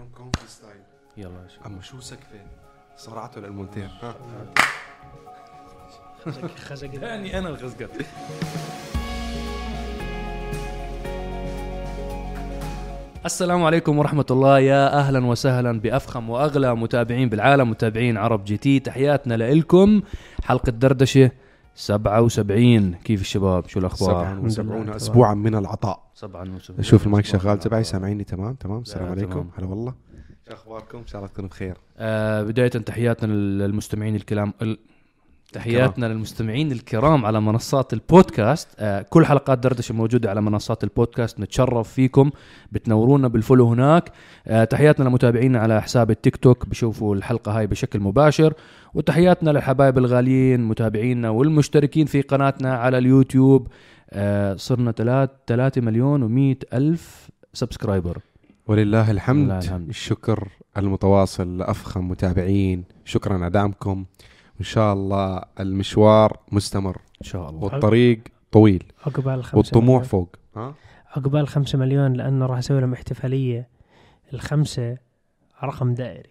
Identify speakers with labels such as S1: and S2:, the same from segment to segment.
S1: اليوم كونفي ستايل.
S2: يلا يا شباب.
S1: أما شو سقفه صرعته للمونتير ها
S3: خزق خزق
S2: ثاني أنا الخزقت السلام عليكم ورحمة الله. يا أهلا وسهلا بأفخم وأغلى متابعين بالعالم متابعين عرب جي تي تحياتنا لإلكم. حلقة دردشة. 77 كيف الشباب؟ شو الأخبار؟
S1: 77
S3: لله.
S1: اسبوعا من العطاء.
S2: 77
S1: شوف المايك شغال تبعي سامعيني؟ تمام تمام. السلام
S2: لا،
S1: عليكم. هلا والله. شو أخباركم؟ إن شاء الله تكونوا بخير.
S2: آه بداية تحياتنا للمستمعين الكلام. تحياتنا للمستمعين الكرام على منصات البودكاست. آه كل حلقات دردشة موجودة على منصات البودكاست. نتشرف فيكم. بتنورونا بال follow هناك. آه تحياتنا لمتابعينا على حساب التيك توك. بشوفوا الحلقة هاي بشكل مباشر. وتحياتنا للحبايب الغاليين متابعينا والمشتركين في قناتنا على اليوتيوب. آه صرنا 3 3 مليون و100 ألف subscriber.
S1: ولله الحمد,
S2: الحمد.
S1: الشكر المتواصل لأفخم متابعين. شكرا على دعمكم. وان شاء الله المشوار مستمر.
S2: إن شاء الله.
S1: والطريق طويل.
S3: عقبال خمسة
S1: والطموح
S3: مليون.
S1: فوق. ها؟
S3: عقبال خمسة مليون لأنه راح أسوي لهم احتفاليه الخمسة رقم دائري.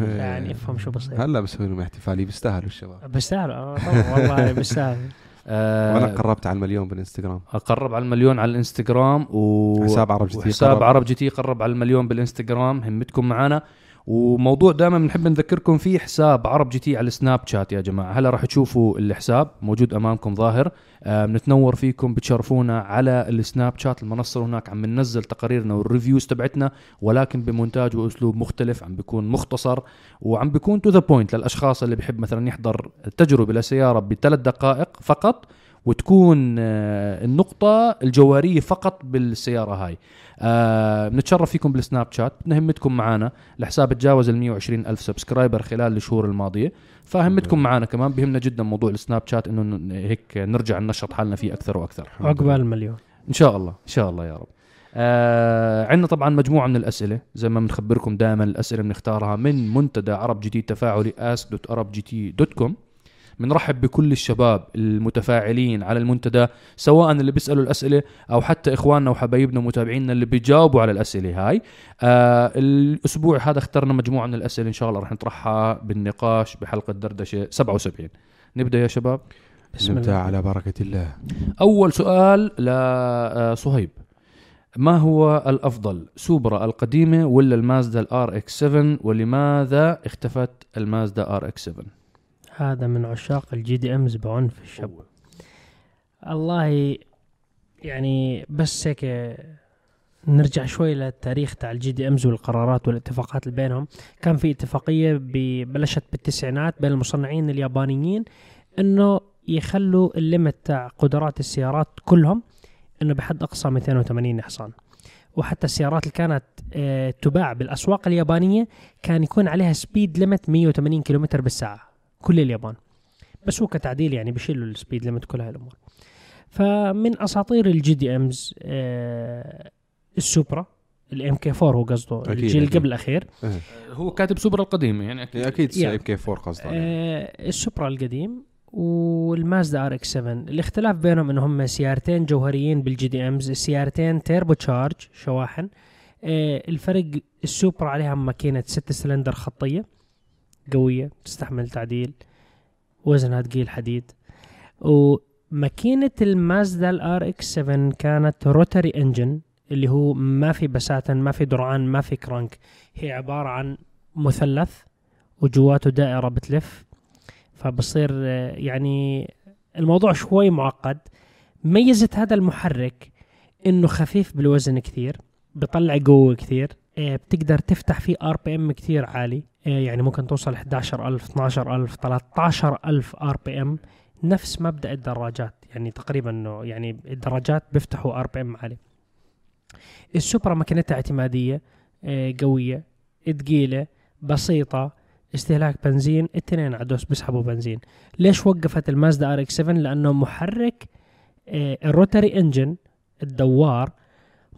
S3: يعني افهم شو بصير.
S1: هلا بسوي لهم احتفاليه بيستاهلوا الشباب.
S3: بيستاهلوا آه، والله بيستاهلوا
S2: آه
S1: وأنا قربت على المليون بالإنستغرام.
S2: قرب على المليون على الإنستغرام و
S1: حساب عرب جي تي
S2: وحساب
S1: قرب.
S2: عرب جي تي قرب على المليون بالإنستغرام. همتكم معنا وموضوع دائما بنحب نذكركم فيه حساب عرب جي تي على السناب شات يا جماعة. هلا راح تشوفوا الحساب موجود أمامكم ظاهر. آه بنتنور فيكم بتشرفونا على السناب شات. المنصة هناك عم ننزل تقاريرنا وال reviews تبعتنا ولكن بمونتاج وأسلوب مختلف عم بيكون مختصر وعم بيكون to the point للأشخاص اللي بحب مثلا يحضر تجربة لسيارة بثلاث دقائق فقط. وتكون آه، النقطة الجوهرية فقط بالسيارة هاي. آه بنتشرف فيكم بالسناب شات. فهمتكم معنا الحساب تجاوز ال 120 ألف subscriber خلال الشهور الماضية. فهمتكم معنا كمان. بهمنا جدا موضوع السناب شات إنه هيك نرجع ننشط حالنا فيه أكثر وأكثر.
S3: عقبال المليون.
S2: إن شاء الله إن شاء الله يا رب. آه عندنا طبعا مجموعة من الأسئلة. زي ما بنخبركم دائما الأسئلة بنختارها من منتدى عرب جي تي تفاعلي ask.arabgt.com بنرحب بكل الشباب المتفاعلين على المنتدى سواء اللي بيسألوا الأسئلة أو حتى إخواننا وحبايبنا ومتابعينا اللي بيجاوبوا على الأسئلة هاي. آه الأسبوع هذا اخترنا مجموعة من الأسئلة إن شاء الله رح نطرحها بالنقاش بحلقة دردشة 77 نبدأ يا شباب؟
S3: بسم
S1: نبدأ
S3: الله
S1: على بركة الله.
S2: أول سؤال لصهيب ما هو الأفضل سوبرا القديمة ولا المازدا ال RX 7 ولماذا اختفت المازدا RX 7
S3: هذا من عشاق ال JDMs بعنف الشاب الله يعني بس هيك نرجع شوي للتاريخ تاع ال JDMs والقرارات والاتفاقات اللي بينهم. كان في اتفاقية بلشت بالتسعينات بين المصنعين اليابانيين إنه يخلوا ال limit تاع قدرات السيارات كلهم إنه بحد أقصى 280 حصان. وحتى السيارات اللي كانت آه، تباع بالأسواق اليابانية كان يكون عليها speed limit 180 كيلومتر بالساعة. كل اليابان بس هو كتعديل يعني بيشيلوا ال speed limit كل هاي الأمور فمن أساطير ال JDMs آه السوبرا ال MK 4 هو قصده الجيل. قبل الأخير
S1: إيه.
S2: هو كاتب سوبرا القديمة يعني أكيد
S1: أكيد
S3: يعني.
S1: MK 4 قصده عليه.
S3: آه السوبرا القديم والمازدا RX 7 الاختلاف بينهم انهم سيارتين جوهريين بال JDMs السيارتين turbocharged شواحن آه الفرق السوبرا عليها ماكينة 6 سلندر خطية قوية تستحمل تعديل وزنها ثقيل حديد. وماكينة المازدا ال RX 7 كانت rotary engine اللي هو ما في بساتن ما في درعان ما في crank. هي عبارة عن مثلث وجواته دائرة بتلف. فبصير يعني الموضوع شوي معقد. ميزة هذا المحرك إنه خفيف بالوزن كثير بيطلع قوة كثير. بتقدر تفتح فيه RPM كثير عالي. آه، يعني ممكن توصل 11000 12000 13000 RPM. نفس مبدأ الدراجات. يعني تقريبا إنه يعني الدراجات بيفتحوا RPM عالي. السوبرا ماكينتها اعتمادية آه، قوية ثقيلة بسيطة استهلاك بنزين. الاثنين عدوس بيسحبوا بنزين. ليش وقفت المازدا RX 7 لأنه محرك آه، ال rotary engine الدوار.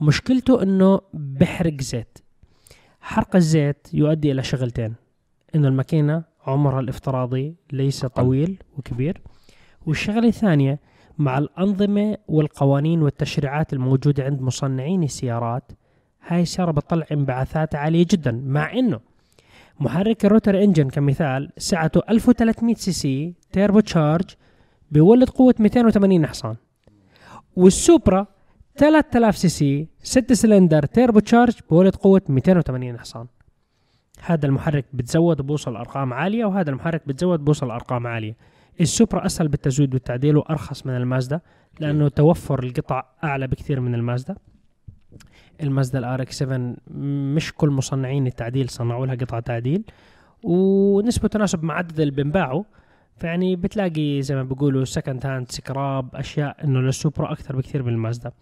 S3: مشكلته إنه بحرق زيت. حرق الزيت يؤدي إلى شغلتين. انه الماكينة عمرها الافتراضي ليس طويل وكبير. والشغلة الثانية مع الأنظمة والقوانين والتشريعات الموجودة عند مصنعين السيارات هاي السيارة بتطلع انبعاثات عالية جدا مع إنه محرك ال rotary engine كمثال سعته 1300 CC turbo charge بيولد قوة 280 حصان. والسوبرا 3000 CC 6 cylinder turbo charge بولد قوة 280 حصان. هذا المحرك بتزود بوصل أرقام عالية وهذا المحرك بتزود بوصل أرقام عالية. السوبرا أسهل بالتزويد والتعديل وأرخص من المازدا لأنه توفر القطع أعلى بكثير من المازدا. المازدا ال RX 7 مش كل مصنعين التعديل صنعوا لها قطع تعديل ونسبة تناسب مع عدد اللي بنباعوا فيعني بتلاقي زي ما بيقولوا second hand scrap أشياء إنه للسوبرا أكثر بكثير من المازدا.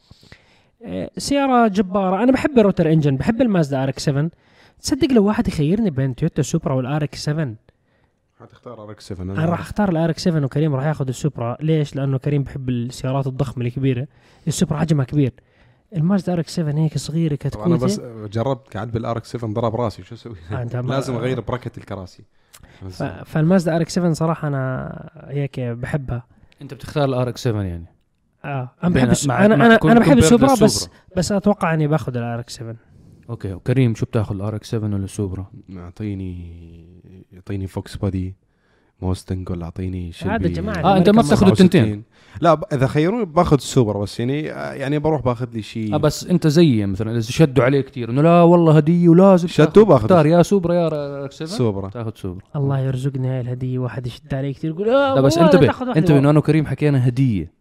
S3: آه، سيارة جبارة. أنا بحب ال rotary engine بحب المازدا RX 7 تصدق لو واحد يخيرني بين تويوتا سوبرا وال RX 7
S1: حتختار RX 7
S3: أنا. راح أختار ال RX 7 وكريم راح ياخذ السوبرا. ليش؟ لأنه كريم بحب السيارات الضخمة الكبيرة. السوبرا حجمها كبير. المازدا RX 7 هيك صغيرة
S1: طبعا أنا بس
S3: كتكوته
S1: جربت قاعد بال RX 7 ضرب راسي شو أسوي؟
S3: آه،
S1: لازم أغير bracket الكراسي
S3: ف- فالمازدا RX 7 صراحة أنا هيك بحبها
S2: أنت بتختار ال RX 7 يعني
S3: آه أنا
S2: بين-
S3: بحب الس-
S2: مع-
S3: أنا
S2: مع-
S3: أنا
S2: كون-
S3: أنا بحب السوبرا بس. بس أتوقع إني باخذ ال RX 7
S2: okay وكريم شو بتاخذ ال RX 7 ولا السوبرا؟
S1: اعطيني يعطيني Fox body Mustang ولا أعطيني شيلبي
S3: هذا جماعة
S2: آه، أنت ما بتاخذ
S1: 67.
S2: التنتين.
S1: لا ب- إذا خيروني باخذ السوبرا بس يعني آه، يعني بروح باخذ لي شيء
S2: آه بس أنت زيي مثلا إذا شدوا عليه كثير إنه لا والله هدية ولازم
S1: شدوا. باخذ.
S2: اختار يا سوبرا يا RX 7
S1: سوبرا
S2: تاخذ سوبرا
S3: الله يرزقني هاي الهدية واحد يشد علي كثير يقول آه
S2: لا بس انتبه. انتبه إنه أنا وكريم حكينا هدية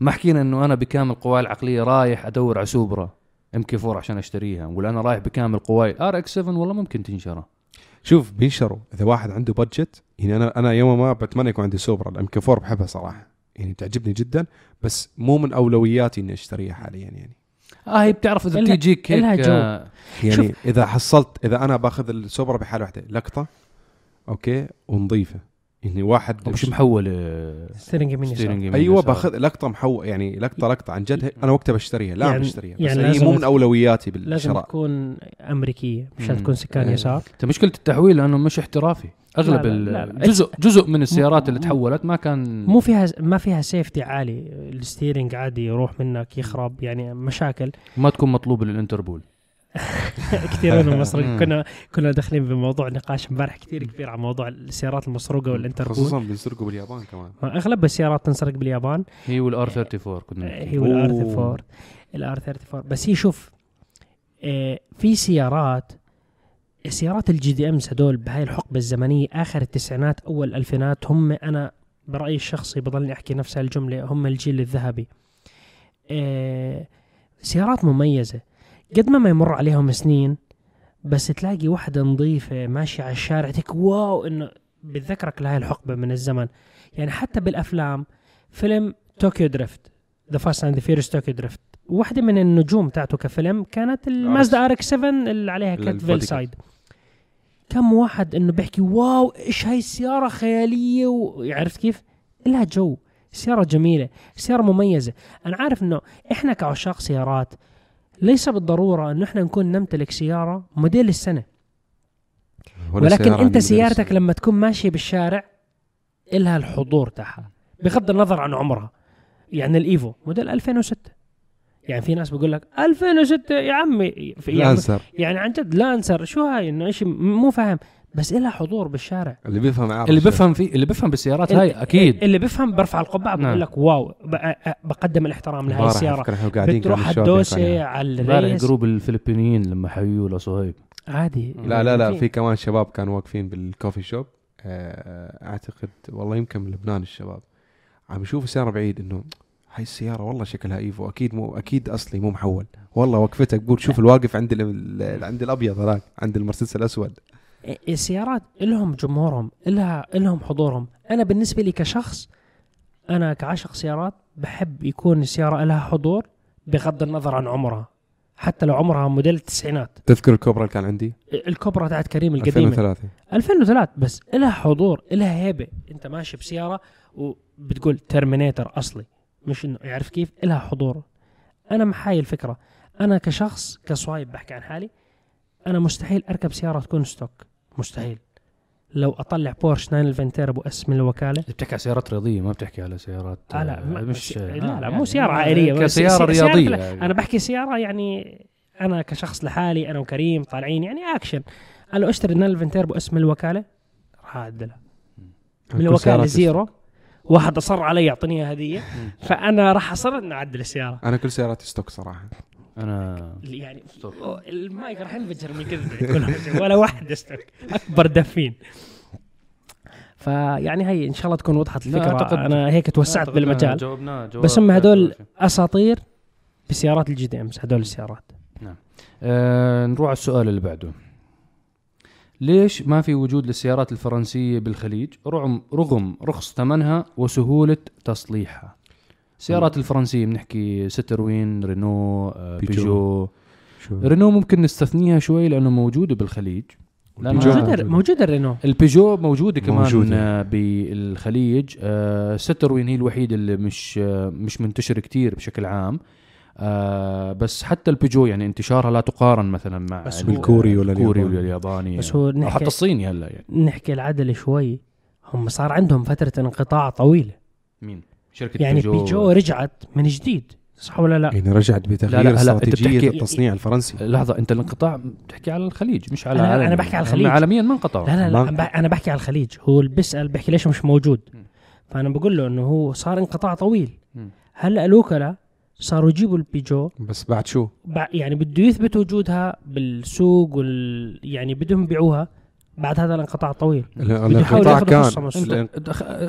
S2: ما حكينا إنه أنا بكامل قواي العقلية رايح أدور على سوبرا MK 4 عشان أشتريها ولا أنا رايح بكامل قواي RX 7 والله ممكن تنشرى
S1: شوف بينشروا. إذا واحد عنده budget يعني أنا أنا يوم ما بتمنى يكون عندي سوبرا ال MK 4 بحبها صراحة. يعني تعجبني جدا بس مو من أولوياتي إني أشتريها حاليا يعني.
S2: آه هي بتعرف
S3: إذا
S2: بتيجيك هيك. آه،
S1: يعني
S3: شوف.
S1: إذا حصلت إذا أنا باخذ السوبرا بحالة واحدة لقطة okay ونظيفة. يعني واحد
S2: مش محول آه،
S3: steering يمين يسار.
S2: أيوه.
S1: باخذ لقطة محول يعني لقطة لقطة عن جد أنا وقتها بشتريها لا
S3: يعني-
S1: بشتريها بس
S3: يعني
S1: هي
S3: لازم
S1: مو من أولوياتي
S3: لازم
S1: بالشراء
S3: تكون أمريكية مش. تكون سكان
S1: إيه.
S3: يسار
S2: أنت مشكلة التحويل لأنه مش احترافي أغلب
S3: لا، لا، لا.
S2: جزء جزء من السيارات اللي تحولت ما كان
S3: مو فيها ما فيها safety عالي ال steering عادي يروح منك يخرب يعني مشاكل
S2: ما تكون مطلوبه للإنتربول
S3: كثير من المسروق
S2: مم.
S3: كنا كنا داخلين بموضوع نقاش امبارح كثير كبير عن موضوع السيارات المسروقة والإنتربول.
S1: خصوصا بينسرقوا باليابان كمان.
S3: ما أغلب السيارات تنسرق باليابان.
S2: هي وال R 34 كنا
S3: هي وال R
S1: أوه.
S3: 34 ال R 34 بس هي شوف آه، في سيارات السيارات ال JDMs هدول بهاي الحقبة الزمنية آخر التسعينات أول الالفينات هم أنا برأيي الشخصي بضلني أحكي نفس هالجمله هم الجيل الذهبي. آه، سيارات مميزة. قد ما ما يمر عليهم سنين بس تلاقي واحدة نظيفة ماشية على الشارع تك wow إنه بتذكرك لهاي الحقبة من الزمن. يعني حتى بالأفلام فيلم Tokyo Drift The Fast and Furious Tokyo Drift واحدة من النجوم تاعته كفيلم كانت المازدا RX 7 اللي عليها
S1: kit
S3: Veil
S1: ال
S3: body side كم واحد إنه بيحكي wow إيش هاي السيارة خيالية؟ وعرفت كيف؟ لها جو سيارة جميلة سيارة مميزة. أنا عارف أنه إحنا كعشاق سيارات ليس بالضرورة أنه إحنا نكون نمتلك سيارة موديل السنة.
S1: ولا
S3: ولكن
S1: عندي
S3: سيارتك. لما تكون ماشي بالشارع إلها الحضور تاعها. بغض النظر عن عمرها. يعني الإيفو موديل 2006 يعني في ناس بيقول لك 2006 يا عمي. في يعني,
S1: لانسر
S3: يعني عن جد لانسر شو هاي؟ إنه شيء مو فاهم. بس إلها حضور بالشارع.
S1: اللي بيفهم عارف
S2: اللي
S1: شو.
S2: بفهم في اللي بفهم بالسيارات
S3: ال-
S2: هاي أكيد.
S3: اللي بيفهم برفع القبعة بقول
S2: نعم.
S3: لك wow بقدم الاحترام لهي
S1: امبارح السيارة.
S3: بتروح
S1: الدوسة عليها.
S3: على الريس.
S2: group الفلبينيين لما حيوا لصهيب
S3: عادي.
S1: لا لا لا في كمان شباب كانوا واقفين بال coffee shop. آه، أعتقد والله يمكن من لبنان الشباب. عم يشوفوا سياره بعيد إنه هاي السيارة والله شكلها إيفو. أكيد مو أكيد أصلي مو محول. والله وقفتك بقول شوف الواقف عند ال- ال- عند الأبيض هذاك عند المرسيدس الأسود.
S3: السيارات لهم جمهورهم لها لهم حضورهم. أنا بالنسبة لي كشخص أنا كعاشق سيارات بحب يكون السيارة لها حضور بغض النظر عن عمرها حتى لو عمرها موديل التسعينات.
S1: تذكر الكوبرا اللي كان عندي؟
S3: الكوبرا تاعت كريم القديمة.
S1: 2003
S3: 2003 بس لها حضور لها هيبة. أنت ماشي بسيارة وبتقول Terminator أصلي مش انه يعرف كيف؟ لها حضور. أنا مع هاي الفكرة. أنا كشخص كصهيب بحكي عن حالي أنا مستحيل أركب سيارة تكون stock. مستحيل. لو أطلع بورش 911 turbo S من الوكالة.
S2: انت بتحكي على سيارات رياضية ما بتحكي على سيارات
S3: آه لا
S2: آه،
S3: ما-
S2: مش
S3: لا
S2: آه،
S3: لا
S2: يعني
S3: مو سياره عائلية. بس
S2: كسياره رياضية
S3: لا، أنا بحكي سيارة يعني أنا كشخص لحالي أنا وكريم طالعين يعني اكشن قال له أشتري 911 تيربو اسم الوكالة راح اعدلها من
S1: الوكالة
S3: زيرو. واحد أصر علي يعطيني هدية. فأنا راح أصر اني أعدل السيارة.
S1: أنا كل سياراتي ستوك صراحة.
S2: أنا
S3: يعني المايك راح ينفجر من الكذب كلها ولا واحد أكبر دفين. فيعني هي إن شاء الله تكون وضحت الفكرة.
S2: أعتقد-
S3: أنا هيك توسعت بالمجال.
S2: جاوبناه جواب
S3: بس هم
S2: كافي.
S3: أساطير بسيارات ال JDMs هدول السيارات.
S2: آه نروح على السؤال اللي بعده. ليش ما في وجود للسيارات الفرنسية بالخليج رغم رغم رخص ثمنها وسهولة تصليحها؟ السيارات الفرنسية بنحكي ستروين رينو آه
S1: بيجو.
S2: بيجو
S1: شو؟
S2: رينو ممكن نستثنيها شوي لأنه موجودة بالخليج.
S3: موجوده موجودة. الرينو.
S2: البيجو موجودة كمان
S1: موجودة.
S2: آه، بالخليج. آه ستروين هي الوحيدة اللي مش آه مش منتشر كتير بشكل عام. آه بس حتى البيجو يعني انتشارها لا تقارن مثلا مع
S3: بس
S2: ال-
S3: هو-
S1: بالكوري ولا
S2: الكوري. ولا الياباني
S3: بس
S2: يعني.
S3: هو نحكي
S2: حتى الصيني هلأ يعني.
S3: نحكي العدل شوي. هم صار عندهم فترة انقطاع طويلة.
S2: مين؟ شركة
S3: يعني بيجو, بيجو رجعت من جديد صح ولا لا؟
S1: يعني رجعت بتغيير
S2: لا، لا،
S1: استراتيجيه
S2: بتحكي-
S1: التصنيع الفرنسي
S2: لحظة أنت الانقطاع بتحكي على الخليج مش على
S3: أنا-. أنا بحكي على
S2: هم
S3: الخليج.
S2: عالميا ما انقطعوا
S3: لا لا لا
S1: ما-
S3: أنا بحكي على الخليج هو اللي بيسأل بحكي ليش مش موجود. فأنا بقول له إنه هو صار انقطاع طويل. هلأ الوكلاء صاروا يجيبوا البيجو
S1: بس بعد شو؟
S3: يعني بده يثبت وجودها بالسوق وال يعني بدهم يبيعوها بعد هذا الانقطاع الطويل
S1: الانقطاع كان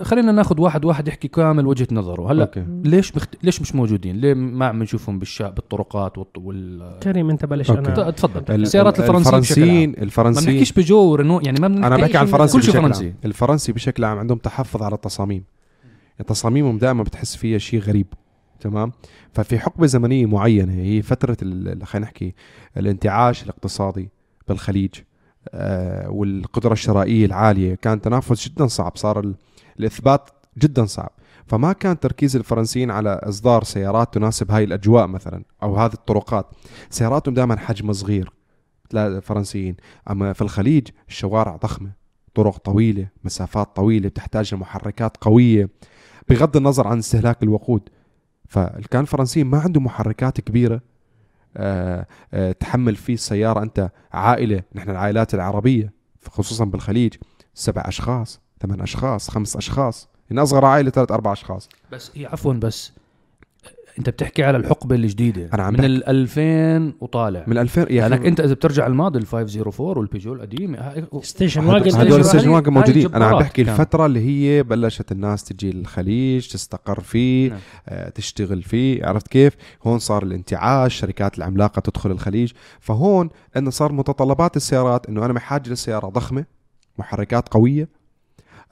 S2: خلينا ناخذ واحد واحد يحكي كامل وجهة نظره. هلا
S1: okay.
S2: ليش بخت... ليش مش موجودين؟ ليه ما عم نشوفهم بالشا... بالطرقات والط... وال
S3: كريم أنت بلش
S1: okay.
S3: أنا.
S2: تفضل.
S1: ال-
S2: السيارات
S1: ال-
S2: الفرنسية بشكل عام.
S1: الفرنسيين
S2: ما
S1: الفرنسيين
S2: بنحكيش بيجو ورينو يعني ما بنحكي
S1: أنا بحكي عن الفرنسي
S2: كل شيء
S1: بشكل
S2: فرنسي.
S1: عام. الفرنسي بشكل عام عندهم تحفظ على التصاميم. تصاميمهم دائما بتحس فيها شيء غريب تمام؟ ففي حقبة زمنية معينة هي فترة ال- خلينا نحكي الانتعاش الاقتصادي بالخليج. والقدرة الشرائية العالية كان تنافس جدا صعب صار ال- الإثبات جدا صعب. فما كان تركيز الفرنسيين على إصدار سيارات تناسب هاي الأجواء مثلا أو هذه الطرقات. سياراتهم دائما حجمها صغير الفرنسيين. أما في الخليج الشوارع ضخمة طرق طويلة مسافات طويلة بتحتاج لمحركات قوية بغض النظر عن استهلاك الوقود. فكان الفرنسيين ما عندهم محركات كبيرة آه، آه، تحمل فيه السيارة. أنت عائلة نحن العائلات العربية خصوصا بالخليج سبع أشخاص ثمان أشخاص خمس أشخاص. إن أصغر عائلة ثلاث أربع أشخاص.
S2: بس هي عفوا بس انت بتحكي على الحقبة الجديدة
S1: أنا عم
S2: من. ال 2000 وطالع
S1: من 2000 يا لأنك
S2: أنت إذا بترجع الماضي ال 504 والبيجو القديم هاي-
S1: station
S3: wagon
S1: هدول ال station
S2: wagon
S1: موجودين أنا عم بحكي
S2: كان.
S1: الفترة اللي هي بلشت الناس تجي الخليج تستقر فيه
S2: نعم.
S1: آه، تشتغل فيه عرفت كيف هون صار الانتعاش شركات العملاقة تدخل الخليج فهون إنه صار متطلبات السيارات إنه أنا بحاجه لسياره ضخمة محركات قوية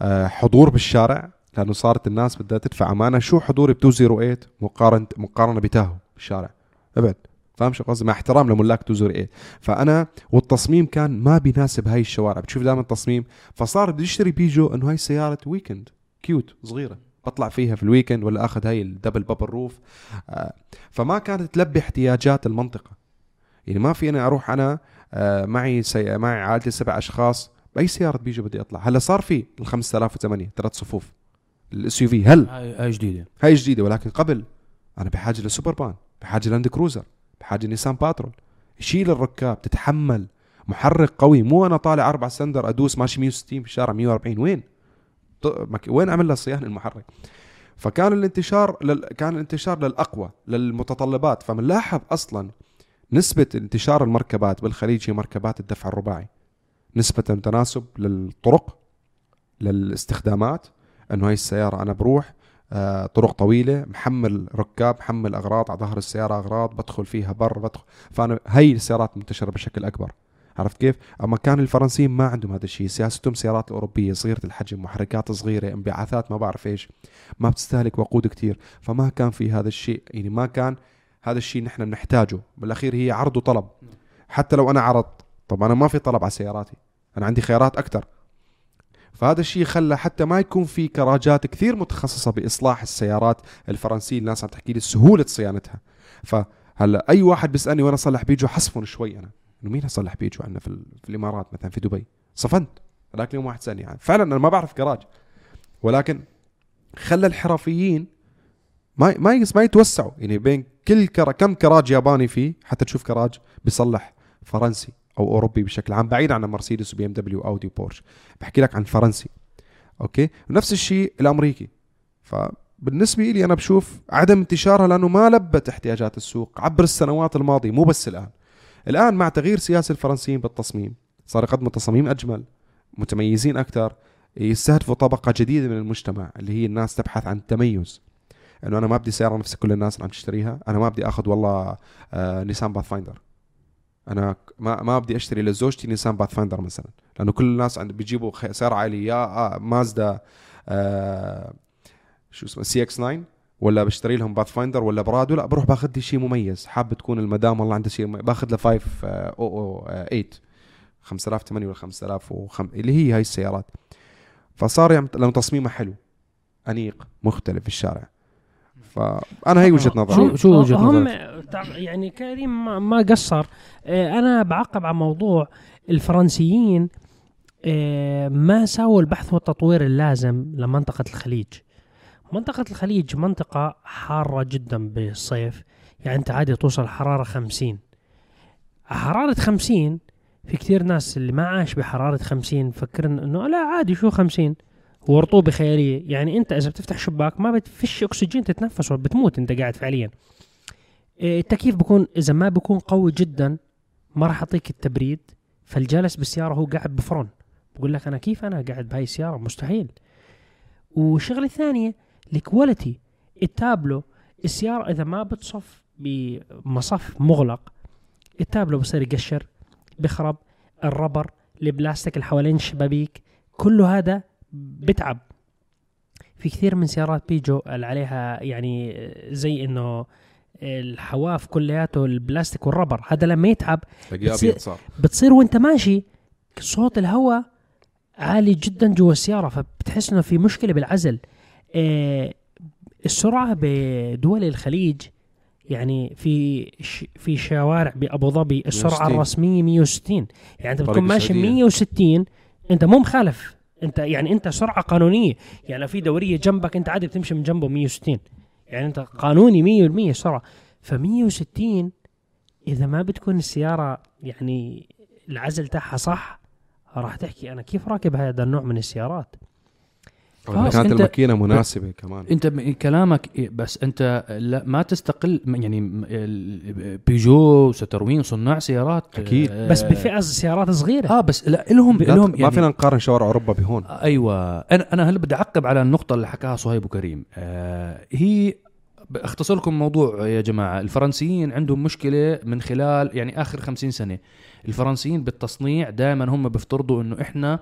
S1: آه، حضور بالشارع لأنه صارت الناس بدها تدفع أمانة. شو حضوري ب 208 مقارنه مقارنة ب Tahoe بالشارع. ابعد فاهم شو قصدي؟ مع احترام لملاك 208 فأنا والتصميم كان ما بيناسب هاي الشوارع. بتشوف دائما التصميم. فصار بدي أشتري بيجو إنه هاي سيارة weekend cute صغيرة. بطلع فيها في ال weekend ولا أخذ هاي ال double bubble roof فما كانت تلبي احتياجات المنطقة. يعني ما في أنا أروح أنا آه، معي سي... معي عائلتي سبع أشخاص. بأي سيارة بيجو بدي أطلع؟ هلأ صار في ال 5008 ثلاث صفوف. ال SUV هلأ؟
S2: هاي جديدة.
S1: هاي جديدة ولكن قبل أنا بحاجة ل Suburban بحاجة لاند كروزر بحاجة نيسان باترول. يشيل الركاب تتحمل. محرك قوي. مو أنا طالع أربع سندر أدوس ماشي 160 في الشارع 140 وين؟ وين أعمل لها صيانة المحرك؟ فكان الانتشار لل... كان الانتشار للأقوى للمتطلبات. فبنلاحظ أصلا نسبة انتشار المركبات بالخليج هي مركبات الدفع الرباعي. نسبة تناسب للطرق للاستخدامات أنه هاي السيارة أنا بروح آه، طرق طويلة محمل ركاب محمل أغراض على ظهر السيارة أغراض بدخل فيها بر بدخل فأنا هاي السيارات منتشرة بشكل أكبر عرفت كيف؟ أما كان الفرنسيين ما عندهم هذا الشيء، سياستهم سيارات أوروبية صغيرة الحجم، محركات صغيرة، انبعاثات ما بعرف إيش، ما بتستهلك وقود كتير، فما كان في هذا الشيء، يعني ما كان هذا الشيء نحن بنحتاجه، بالأخير هي عرض وطلب. حتى لو أنا عرضت، طب أنا ما في طلب على سياراتي، أنا عندي خيارات أكثر. فهذا الشيء خلى حتى ما يكون في كراجات كثير متخصصة بإصلاح السيارات الفرنسية، الناس عم تحكي لي سهولة صيانتها. فهلأ أي واحد بيسألني وين أصلح بيجو حصفن شوي أنا. إنه مين أصلح بيجو عندنا في, في الإمارات مثلا في دبي؟ صفنت. هذاك اليوم واحد سألني يعني فعلا أنا ما بعرف جراج ولكن خلى الحرفيين ما ما ما يتوسعوا. يعني بين كل كم كراج ياباني فيه حتى تشوف كراج بيصلح فرنسي. أو أوروبي بشكل عام بعيد عن مرسيدس وبي إم دبليو واودي وبورش بحكي لك عن فرنسي. okay؟ ونفس الشيء الأمريكي. فبالنسبة لي أنا بشوف عدم انتشارها لأنه ما لبت احتياجات السوق عبر السنوات الماضية مو بس الآن. الآن مع تغيير سياسه الفرنسيين بالتصميم صار يقدموا تصاميم أجمل متميزين أكثر يستهدفوا طبقة جديدة من المجتمع اللي هي الناس تبحث عن التميز. إنه أنا ما بدي سياره نفس كل الناس اللي عم تشتريها أنا ما بدي آخذ والله آه نيسان باث فايندر أنا ما ما بدي أشتري لزوجتي نيسان باث فايندر مثلا لأنه كل الناس عند بيجيبوا سياره عائليه يا آه مازدا آه شو اسمه CX 9 ولا بشتري لهم باث فايندر ولا برادو لا بروح باخذ لي شيء مميز. حاب تكون المدام والله عندها شيء. باخذ له 5 أو أو 8 5008 ولا 5005 اللي هي هاي السيارات. فصار لأنه تصميمه حلو أنيق مختلف في الشارع. فأنا هي وجهة نظري.
S2: شو- شو وجهة
S3: هم
S2: نظرك؟
S3: يعني كريم ما- ما قصر. آه، أنا بعقب على موضوع الفرنسيين آه، ما سووا البحث والتطوير اللازم لمنطقة الخليج. منطقة الخليج منطقة حارة جدا بالصيف. يعني أنت عادي توصل حرارة خمسين. حرارة خمسين في كثير ناس اللي ما عاش بحرارة خمسين فكرن إنه لا عادي شو خمسين؟ ورطوبة خيالية يعني أنت إذا بتفتح شباك ما فيش أكسجين تتنفسه بتموت أنت قاعد فعليا. إيه، التكييف بكون إذا ما بكون قوي جدا ما راح يعطيك التبريد. فالجالس بالسيارة هو قاعد بفرن. بقول لك أنا كيف أنا قاعد بهاي السيارة؟ مستحيل. والشغلة الثانية ال quality. التابلو السيارة إذا ما بتصف بمصف مغلق التابلو بصير يقشر بخرب الربر البلاستيك اللي حوالين الشبابيك كله هذا بتعب. في كثير من سيارات بيجو اللي عليها يعني زي إنه الحواف كلياته البلاستيك والربر. هذا لما يتعب بتصير- بتصير وأنت ماشي صوت الهواء عالي جدا جوا السيارة فبتحس إنه في مشكلة بالعزل. آه، السرعة بدول الخليج يعني في ش في شوارع بأبو ظبي السرعة
S1: 160.
S3: الرسمية 160 يعني
S1: أنت
S3: بتكون ماشي
S1: السعودية.
S3: 160 أنت مو مخالف. انت يعني انت سرعة قانونية. يعني لو في دورية جنبك انت عادي بتمشي من جنبه 160 يعني انت قانوني 100% سرعة. ف 160 إذا ما بتكون السيارة يعني العزل تاعها صح راح تحكي أنا كيف راكب هذا النوع من السيارات؟
S1: كانت الماكينة مناسبة كمان.
S2: أنت كلامك إيه، بس أنت لا ما تستقل يعني بيجو ستروين صناع سيارات
S1: أكيد.
S2: آه،
S3: بس بفئة سيارات صغيرة.
S2: آه بس لا لهم
S1: لا
S2: لهم
S1: ت- ما فينا نقارن شوارع أوروبا بهون.
S2: أيوه. أنا أنا هلا بدي أعقب على النقطة اللي حكاها صهيب وكريم. آه هي اختصر لكم موضوع يا جماعة. الفرنسيين عندهم مشكلة من خلال يعني آخر خمسين سنة. الفرنسيين بالتصنيع دائما هم بيفترضوا إنه إحنا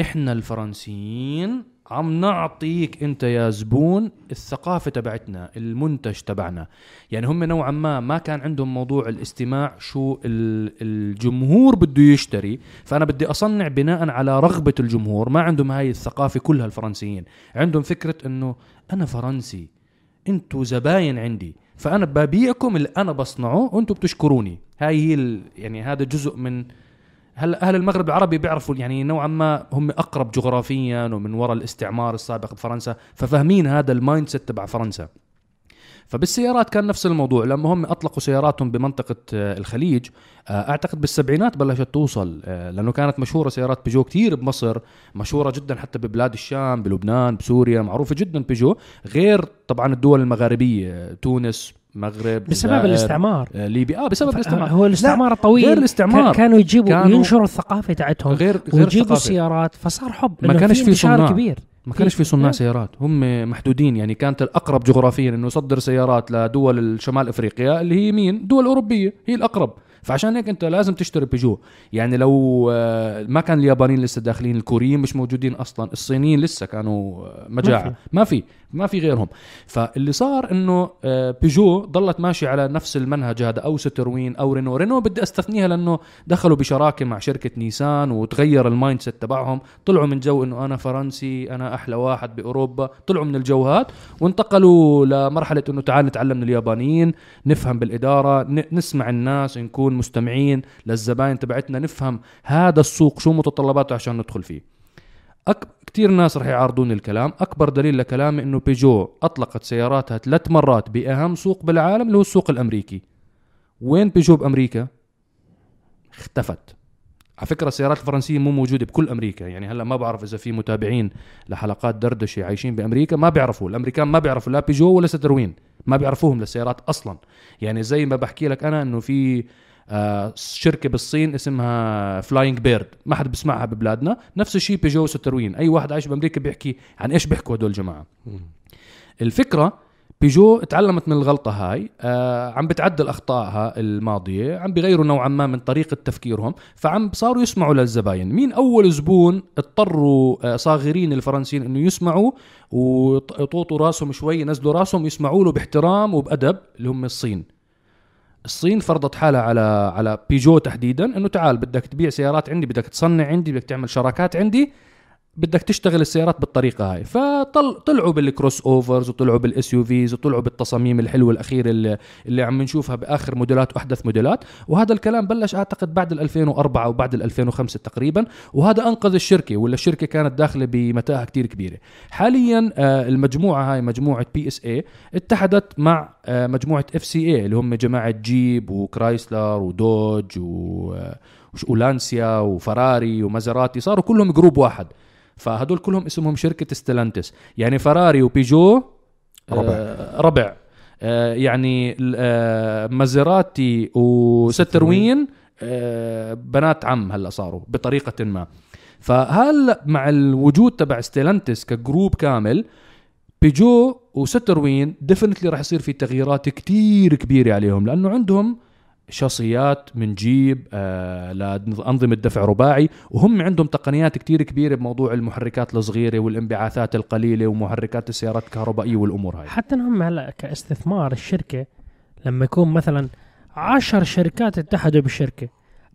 S2: إحنا الفرنسيين عم نعطيك انت يا زبون الثقافة تبعتنا المنتج تبعنا. يعني هم نوعا ما ما كان عندهم موضوع الاستماع شو ال- الجمهور بده يشتري. فأنا بدي أصنع بناء على رغبة الجمهور. ما عندهم هاي الثقافة كلها الفرنسيين. عندهم فكرة إنه أنا فرنسي أنتوا زباين عندي. فأنا ببيعكم اللي أنا بصنعه وانتوا بتشكروني. هاي هي يعني هذا جزء من هلا أهل المغرب العربي بيعرفوا يعني نوعا ما هم أقرب جغرافيا ومن وراء الاستعمار السابق بفرنسا ففاهمين هذا ال mindset تبع فرنسا. فبالسيارات كان نفس الموضوع. لما هم أطلقوا سياراتهم بمنطقة آه، الخليج آه، أعتقد بالسبعينات بلشت توصل آه، لأنه كانت مشهورة سيارات بيجو كتير بمصر مشهورة جدا حتى ببلاد الشام بلبنان بسوريا معروفة جدا بيجو غير طبعا الدول المغاربية تونس مغرب
S3: بسبب الاستعمار.
S2: آه، ليبيا. آه بسبب الاستعمار.
S3: هو الاستعمار الطويل
S2: غير الاستعمار.
S3: كا- كانوا يجيبوا
S2: كانوا-
S3: ينشروا الثقافة تاعتهم
S2: غير غير
S3: ويجيبوا. السيارات فصار حب
S2: ما كانش في صناع.
S3: كبير.
S2: ما كانش في صناع
S3: إيه.
S2: سيارات. هم محدودين يعني كانت الأقرب جغرافيا إنه يصدر سيارات لدول الشمال أفريقيا اللي هي مين؟ دول أوروبية. هي الأقرب. فعشان هيك انت لازم تشتري بيجو يعني لو آه، ما كان اليابانيين لسه داخلين الكوريين مش موجودين أصلا الصينيين لسه كانوا آه، مجاعة. ما في. ما في. غيرهم. فاللي صار إنه آه، بيجو ضلت ماشي على نفس المنهج هذا أو ستروين أو رينو رينو بدي أستثنيها لأنه دخلوا بشراكة مع شركة نيسان وتغير ال mindset تبعهم. طلعوا من جو إنه أنا فرنسي أنا أحلى واحد بأوروبا. طلعوا من الجو هاد وانتقلوا لمرحلة إنه تعال نتعلم من اليابانيين نفهم بالإدارة نسمع الناس نكون مستمعين للزباين تبعتنا نفهم هذا السوق شو متطلباته عشان ندخل فيه. أك... كثير ناس رح يعارضون الكلام. أكبر دليل لكلامي إنه بيجو أطلقت سياراتها ثلاث مرات بأهم سوق بالعالم اللي هو السوق الأمريكي. وين بيجو بأمريكا؟ اختفت. على فكرة السيارات الفرنسية مو موجودة بكل أمريكا. يعني هلأ ما بعرف إذا في متابعين لحلقات دردشة عايشين بأمريكا. ما بيعرفوا. الأمريكان ما بيعرفوا لا بيجو ولا ستروين ما بيعرفوهم للسيارات أصلا. يعني زي ما بحكي لك أنا إنه في شركة بالصين اسمها Flying Bird ما حد بيسمعها ببلادنا. نفس الشيء بيجو وستروين. أي واحد عايش بأمريكا بيحكي عن إيش بيحكوا هدول الجماعه الفكرة بيجو تعلمت من الغلطة هاي. آه عم بتعدل أخطائها الماضية. عم بيغيروا نوعا ما من طريقة تفكيرهم. فعم صاروا يسمعوا للزباين. مين أول زبون اضطروا آه صاغرين الفرنسيين أنه يسمعوا ويطوطوا راسهم شوي ينزلوا راسهم يسمعوا له باحترام وبأدب اللي هم الصين. الصين فرضت حالها على على بيجو تحديدا إنه تعال بدك تبيع سيارات عندي بدك تصنع عندي بدك تعمل شراكات عندي بدك تشتغل السيارات بالطريقة هاي. فطلعوا بال crossovers وطلعوا بال SUVs وطلعوا بالتصاميم الحلوة الأخيرة اللي, اللي عم نشوفها بآخر موديلات وأحدث موديلات. وهذا الكلام بلش أعتقد بعد ال 2004 أو بعد ال 2005 تقريبا. وهذا أنقذ الشركة ولا الشركة كانت داخلة بمتاهة كتير كبيرة. حاليا آه، المجموعة هاي مجموعة PSA اتحدت مع آه، مجموعة FCA اللي هم جماعة جيب وكرايسلر ودوج و آه، ولانسيا وفراري ومازراتي. صاروا كلهم group واحد. فهدول كلهم اسمهم شركة ستيلانتس. يعني فراري وبيجو
S1: ربع.
S2: آه ربع. آه يعني آه مازيراتي وستروين آه بنات عم هلا صاروا بطريقة ما. فهلا مع الوجود تبع ستيلانتس ك group كامل بيجو وستروين definitely راح يصير في تغييرات كتير كبيرة عليهم لأنه عندهم شاصيات من جيب آه لأنظمة دفع رباعي. وهم عندهم تقنيات كتير كبيرة بموضوع المحركات الصغيرة والانبعاثات القليلة ومحركات السيارات الكهربائية والأمور هاي.
S3: حتى هم هلا كاستثمار الشركة لما يكون مثلا عشر شركات اتحدوا بالشركة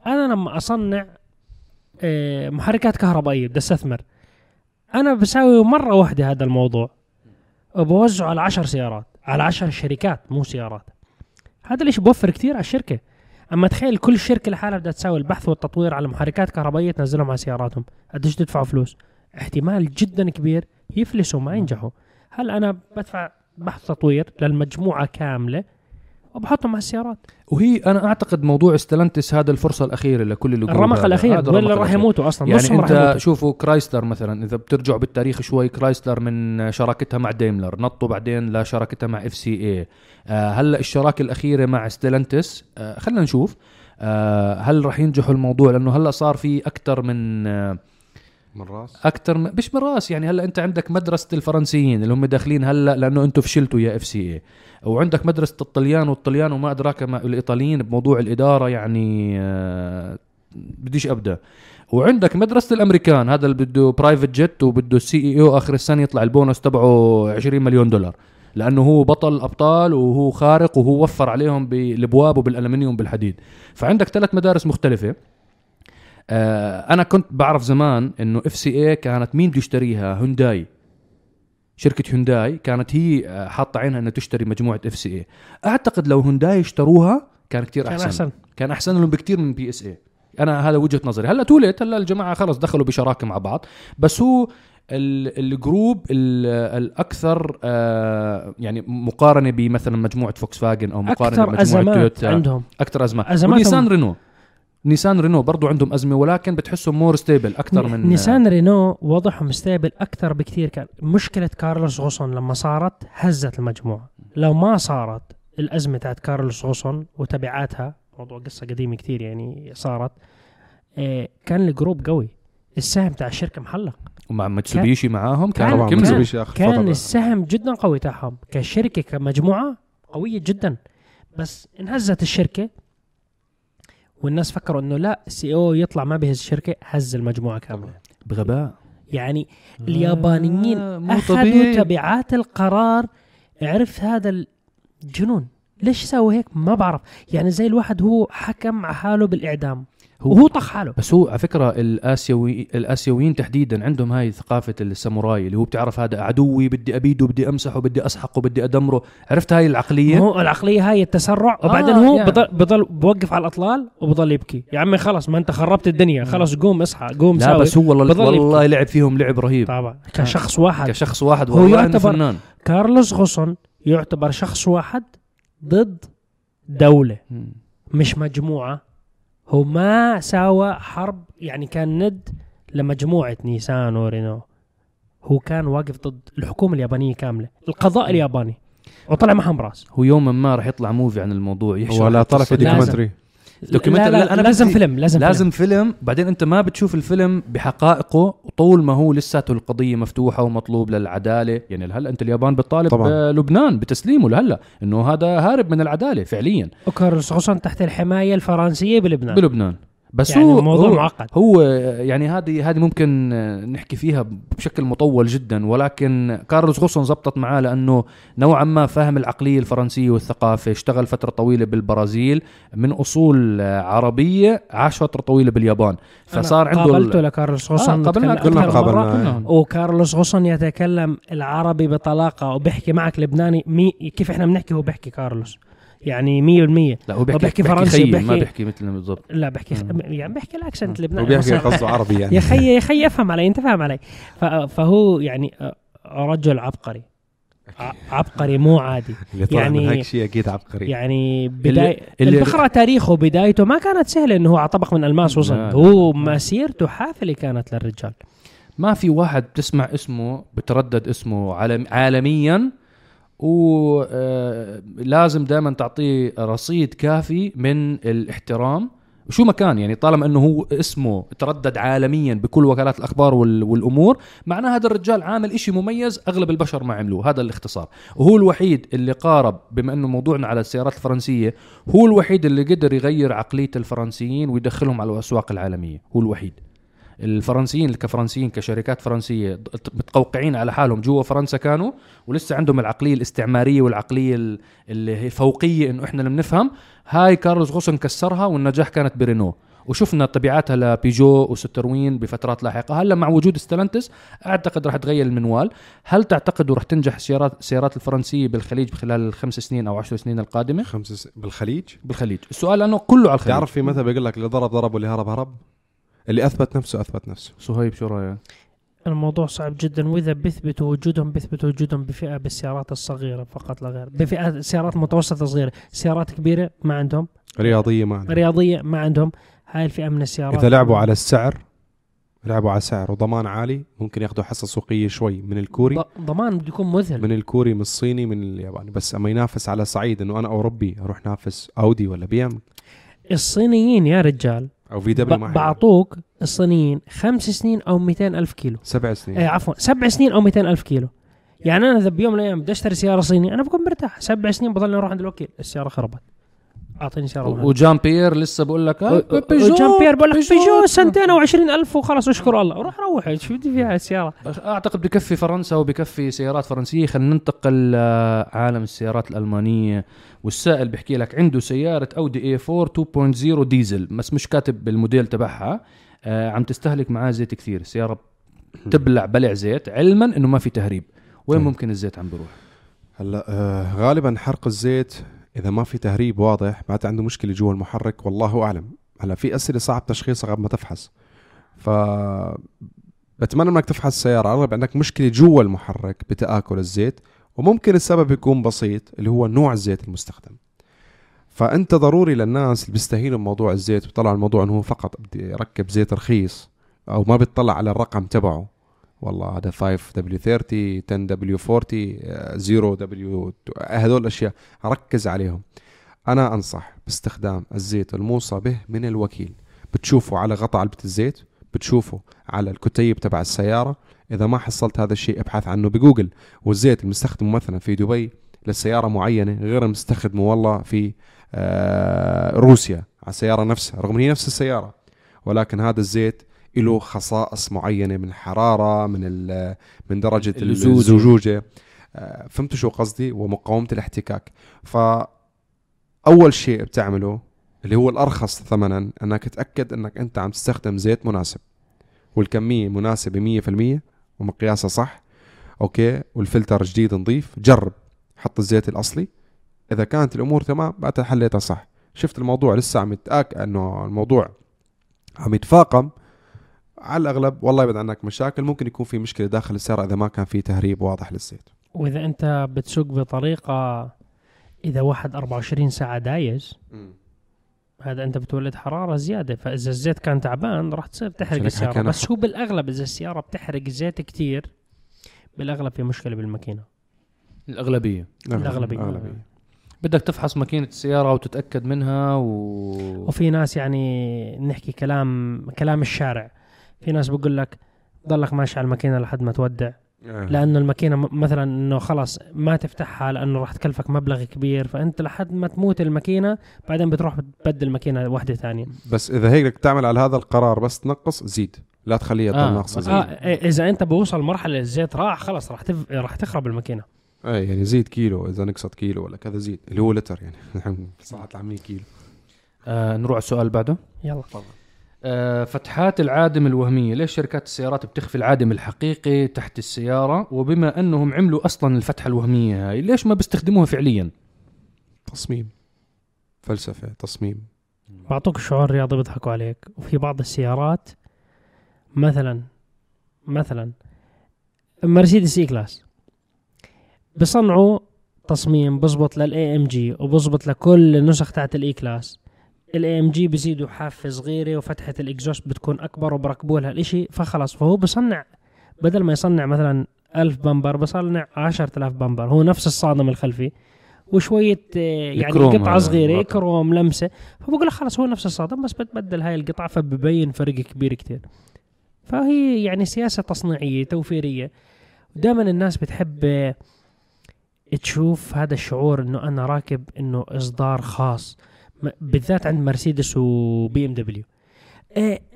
S3: أنا لما أصنع آه، محركات كهربائية بدي أستثمر أنا بساوي مرة واحدة هذا الموضوع وبوزعه على عشر سيارات على عشر شركات مو سيارات. هذا الإشي بوفر كثير على الشركة. أما تخيل كل شركة لحالها بدها تساوي البحث والتطوير على محركات كهربائية تنزلهم على سياراتهم. قديش تدفعوا فلوس؟ احتمال جدا كبير يفلسوا ما ينجحوا. هل أنا بدفع بحث تطوير للمجموعة كاملة؟ وبحطهم على السيارات.
S2: وهي أنا أعتقد موضوع ستلانتس هذا الفرصة الأخيرة لكل اللي
S3: الرمق الأخير
S2: هذا
S3: ولا
S2: الرمق
S3: راح. يموتوا أصلا؟
S2: يعني أنت
S3: يموتوا.
S2: شوفوا كرايسلر مثلا إذا بترجعوا بالتاريخ شوي كرايسلر من شراكتها مع ديملر نطوا بعدين لشراكتها مع FCA هلأ الشراكة الأخيرة مع ستيلانتس آه خلينا نشوف آه هل راح ينجحوا الموضوع؟ لأنه هلأ صار في أكثر من آه
S1: من راس؟
S2: أكثر من مش من راس يعني هلأ أنت عندك مدرسة الفرنسيين اللي هم داخلين هلأ لأنه أنتم فشلتوا يا FCA وعندك مدرسة الطليان والطليان وما أدراك ما الإيطاليين بموضوع الإدارة يعني آه بديش أبدأ. وعندك مدرسة الأمريكان هذا اللي بده private jet وبده ال CEO آخر السنة يطلع البونص تبعه 20 مليون دولار. لأنه هو بطل أبطال وهو خارق وهو وفر عليهم بالأبواب وبالألمنيوم بالحديد. فعندك ثلاث مدارس مختلفة. أنا كنت بعرف زمان إنه FCA كانت مين بده يشتريها؟ هونداي شركة هونداي كانت هي آه، حاطة عينها إنها تشتري مجموعة FCA أعتقد لو هونداي اشتروها كان كتير
S3: كان أحسن,
S2: كان أحسن لهم بكتير من PSA أنا هذا وجهة نظري. هلأ توليت هلأ الجماعة خلص دخلوا بشراكة مع بعض. بس هو ال- ال group ال- الأكثر آه، يعني مقارنة بمثلا مجموعة فوكس فاجن
S3: أو
S2: مقارنة
S3: بمجموعة
S2: تويوتا.
S3: عندهم.
S2: أكثر
S3: أزمات.
S2: ونيسان رينو. نيسان رينو برضو عندهم أزمة ولكن بتحسهم more stable أكثر من
S3: نيسان رينو وضعهم stable أكثر بكثير كان. مشكلة كارلوس غوسن لما صارت هزت المجموعة. لو ما صارت الأزمة تاعت كارلوس غوسن وتبعاتها موضوع قصة قديمة كثير يعني صارت إيه كان ال group قوي. السهم تاع الشركة محلق.
S2: ومع ميتسوبيشي معاهم
S3: كان-
S1: طبعا
S3: كان-
S1: ميتسوبيشي
S3: كان
S1: فترة.
S3: السهم جدا قوي تاعهم. كشركة كمجموعة قوية جدا. بس انهزت الشركة والناس فكروا إنه لا السي أو يطلع ما بهز الشركة هز المجموعه كاملة.
S2: بغباء.
S3: يعني اليابانيين
S2: آه، مو
S3: اخذوا. تبعات القرار عرفت هذا الجنون ليش سووا هيك؟ ما بعرف. يعني زي الواحد هو حكم على حاله بالإعدام. وهو طخ حاله.
S2: بس هو على فكرة الاسيوي الآسيويين تحديدا عندهم هاي ثقافة الساموراي اللي هو بتعرف هذا عدوي بدي أبيده بدي أمسحه بدي أسحقه بدي أدمره. عرفت هاي العقلية؟
S3: هو العقلية هاي التسرع. وبعدين
S2: آه،
S3: هو
S2: يا.
S3: بضل, بضل بوقف على الأطلال وبضل يبكي. يا عمي خلص ما أنت خربت الدنيا. خلص قوم اصحى قوم
S2: لا
S3: ساوي.
S2: بس هو والله والله لعب فيهم لعب رهيب.
S3: طبعا. كشخص واحد.
S2: كشخص واحد.
S3: هو يعتبر-
S2: فنان.
S3: كارلوس غصن يعتبر شخص واحد ضد دولة.
S2: مم.
S3: مش مجموعة. هو ما ساوى حرب يعني كان ند لمجموعة نيسان ورينو. هو كان واقف ضد الحكومة اليابانية كاملة القضاء الياباني. وطلع معهم راس.
S2: هو يوما ما راح يطلع موفي عن الموضوع يحشر
S1: ولا طلع في. دوكيومنتري.
S2: دوكيومنتري-
S3: لا, لا,
S2: لا، أنا
S3: لازم فيلم لازم,
S2: لازم
S3: فيلم.
S2: فيلم بعدين أنت ما بتشوف الفيلم بحقائقه طول ما هو لساته القضية مفتوحة ومطلوب للعدالة. يعني هلا أنت اليابان بتطالب
S1: طبعاً.
S2: لبنان بتسليمه لهلأ؟ إنه هذا هارب من العدالة فعليا.
S3: غصن تحت الحماية الفرنسية بلبنان.
S2: بلبنان. بس
S3: يعني
S2: هو
S3: الموضوع
S2: هو
S3: معقد
S2: هو يعني هذه هذه ممكن آه، نحكي فيها بشكل مطول جدا ولكن كارلوس غوسون زبطت معاه لأنه نوعا ما فاهم العقلية الفرنسية والثقافة اشتغل فترة طويلة بالبرازيل من أصول آه، عربية عاش فترة طويلة باليابان فصار
S3: أنا
S2: عنده
S3: قابلته لكارلوس
S2: آه،
S1: كلنا
S3: أكثر من مرة.
S1: قابلنا.
S2: كلنا.
S3: وكارلوس غصن يتكلم العربي بطلاقة وبيحكي معك لبناني مي كيف إحنا بنحكي هو بيحكي كارلوس يعني مية بالمية.
S2: لا هو بيحكي, بيحكي
S3: فرنسي،
S2: خيي ما
S3: بيحكي-
S2: بيحكي مثلنا بالضبط.
S3: لا بحكي
S2: مم.
S3: يعني بيحكي الاكسنت اللبناني
S1: وبيحكي. قصده عربي يعني.
S3: يا خي يا خي افهم علي انت فاهم علي. ف- فهو يعني آه، رجل عبقري. عبقري مو عادي.
S1: اللي طلع
S3: يعني-
S1: من هيك شيء أكيد عبقري.
S3: يعني بداية
S2: اللي-
S3: الفخرة تاريخه بدايته ما كانت سهلة إنه هو على طبق من ألماس وصل. هو مسيرته حافلة كانت للرجال.
S2: ما في واحد بتسمع اسمه بتردد اسمه عالم عالميا ولازم دائما تعطيه رصيد كافي من الاحترام. شو ما كان يعني طالما إنه هو اسمه تردد عالميا بكل وكالات الأخبار وال- والأمور معناه هذا الرجال عامل إشي مميز أغلب البشر ما عملوه. هذا الاختصار. وهو الوحيد اللي قارب بما إنه موضوعنا على السيارات الفرنسية هو الوحيد اللي قدر يغير عقلية الفرنسيين ويدخلهم على الأسواق العالمية. هو الوحيد. الفرنسيين كفرنسيين كشركات فرنسية متقوقعين على حالهم جوا فرنسا كانوا ولسه عندهم العقلية الاستعمارية والعقلية ال- اللي هي فوقية إنه إحنا اللي بنفهم. هاي كارلوس غوسن كسرها والنجاح كانت برينو. وشفنا تبعاتها لبيجو وستروين بفترات لاحقة. هلا مع وجود ستلانتس أعتقد راح تغير المنوال. هل تعتقدوا راح تنجح السيارات السيارات الفرنسية بالخليج خلال الخمس سنين أو عشر سنين القادمة؟
S1: خمس س- بالخليج؟
S2: بالخليج. السؤال أنه كله على الخليج.
S1: تعرف في مثل بيقول لك اللي ضرب ضرب واللي هرب هرب؟ اللي أثبت نفسه أثبت نفسه.
S2: صهيب شو رأيك؟
S3: الموضوع صعب جدا. وإذا بيثبتوا وجودهم بيثبتوا وجودهم بفئة بالسيارات الصغيرة فقط لا غير. بفئات سيارات متوسطة صغيرة. سيارات كبيرة ما عندهم.
S1: رياضية معنا
S3: رياضية ما عندهم. هاي الفئة من السيارات.
S1: إذا لعبوا على السعر لعبوا على سعر وضمان عالي ممكن ياخذوا حصة سوقية شوي من الكوري.
S3: ضمان بده يكون مذهل.
S1: من الكوري من الصيني من الياباني. بس أما ينافس على صعيد إنه أنا أوروبي أروح نافس أودي ولا BM؟
S3: الصينيين يا رجال
S1: أو
S3: VW
S1: ما.
S3: بعطوك الصينيين خمس سنين أو 200 ألف كيلو.
S1: سبع سنين.
S3: إيه عفوا سبع سنين أو 200 ألف كيلو. يعني أنا إذا بيوم من الأيام بدي أشتري سيارة صيني أنا بكون مرتاح. سبع سنين بضل أروح عند الوكيل السيارة خربت. أعطيني سياره.
S2: وجان بيير لسه بقول لك آه، بيجو
S3: جان بيير بقول لك
S2: بيجو.
S3: سنتين أو 20 ألف وخلاص اشكر الله. روح روح شو بدي فيها السياره
S2: أعتقد بكفي فرنسا وبكفي سيارات فرنسية. خلينا ننتقل لعالم السيارات الألمانية. والسائل بيحكي لك عنده سيارة أودي إي 4 2.0 ديزل بس مش كاتب بالموديل تبعها. عم تستهلك معاه زيت كثير. سيارة تبلع بلع زيت علما إنه ما في تهريب. وين
S1: طيب.
S2: ممكن الزيت عم بيروح؟
S1: هلأ آه غالبا حرق الزيت إذا ما في تهريب واضح معناته عنده مشكلة جوا المحرك والله أعلم. هلا في أسئلة صعب تشخيصها قبل ما تفحص. ف بتمنى إنك تفحص السيارة. اغلب عندك مشكلة جوا المحرك بتآكل الزيت وممكن السبب يكون بسيط اللي هو نوع الزيت المستخدم. فأنت ضروري للناس اللي بيستهينوا بموضوع الزيت وطلع الموضوع إنه هو فقط بدي أركب زيت رخيص أو ما بيطلع على الرقم تبعه. والله هذا 5W30 10W40 آه، 0W هذول الأشياء ركز عليهم. أنا أنصح باستخدام الزيت الموصى به من الوكيل. بتشوفه على غطاء علبة الزيت بتشوفه على الكتيب تبع السيارة. إذا ما حصلت هذا الشيء ابحث عنه بجوجل. والزيت المستخدمه مثلا في دبي لسيارة معينة غير المستخدمه والله في آه، روسيا على السيارة نفسها رغم هي نفس السيارة. ولكن هذا الزيت له خصائص معينة من الحراره من ال- من
S2: درجة.
S1: الزجوجه آه، فهمتوا شو قصدي؟ ومقاومة الاحتكاك. فاول شيء بتعمله اللي هو الأرخص ثمنا إنك تأكد إنك أنت عم تستخدم زيت مناسب. والكمية مناسبة 100% ومقياسها صح. أوكي؟ والفلتر جديد نظيف جرب. حط الزيت الأصلي. إذا كانت الأمور تمام بعدها حليتها صح. شفت الموضوع؟ لسه عم يتاك إنه الموضوع عم يتفاقم. على الأغلب والله يبعد عنك مشاكل ممكن يكون في مشكلة داخل السيارة إذا ما كان في تهريب واضح للزيت.
S3: وإذا أنت بتسوق بطريقة إذا واحد 24 ساعة دايز هذا أنت بتولد حرارة زيادة فإذا الزيت كان تعبان راح تصير تحرق
S1: السيارة.
S3: بس هو بالأغلب إذا السيارة بتحرق زيت كتير بالأغلب في مشكلة بالماكينة.
S2: الأغلبية.
S3: الأغلبية.
S1: الأغلبية.
S2: بدك تفحص ماكينة السيارة وتتأكد منها و
S3: وفي ناس يعني نحكي كلام كلام الشارع. في ناس بقول لك ضلك ماشي على الماكينة لحد ما تودع.
S1: آه.
S3: لأنه الماكينة م- مثلا إنه خلاص ما تفتحها لأنه راح تكلفك مبلغ كبير فأنت لحد ما تموت الماكينة بعدين بتروح بتبدل ماكينه واحدة ثانية.
S1: بس إذا هيك بدك تعمل على هذا القرار بس تنقص زيد. لا تخليها تضل
S2: آه،
S1: ناقصه
S3: آه. إيه، إذا أنت بوصل مرحلة الزيت راح خلاص راح تف... راح تخرب الماكينة.
S1: اي يعني زيد كيلو إذا نقصت كيلو ولا كذا زيد اللي هو لتر يعني. صحة العامية كيلو.
S2: آه نروح على السؤال اللي بعده.
S3: يلا.
S2: آه فتحات العادم الوهمية. ليش شركات السيارات بتخفي العادم الحقيقي تحت السيارة؟ وبما أنهم عملوا أصلا الفتحة الوهمية هاي ليش ما بيستخدموها فعليا؟
S1: تصميم. فلسفة تصميم.
S3: بعطوك شعور رياضي بيضحكوا عليك. وفي بعض السيارات مثلا مثلا مرسيدس A-Class. بصنعوا تصميم بزبط لل AMG وبزبط لكل النسخ تاعت ال A-Class. ال AMG بزيدوا حافه صغيره وفتحة ال exhaust بتكون أكبر وبركبوا لها الاشي فخلص فهو بصنع بدل ما يصنع مثلا ألف bumper بصنع عشرة آلاف bumper هو نفس الصادم الخلفي وشوية آه، يعني صغيرة
S2: مركب.
S3: كروم لمسة فبقول لك خلص هو نفس الصادم بس بتبدل هاي القطعة فببين فرق كبير كتير. فهي يعني سياسة تصنيعية توفيرية. دائما الناس بتحب آه، تشوف هذا الشعور إنه أنا راكب إنه إصدار خاص. بالذات عند مرسيدس و BMW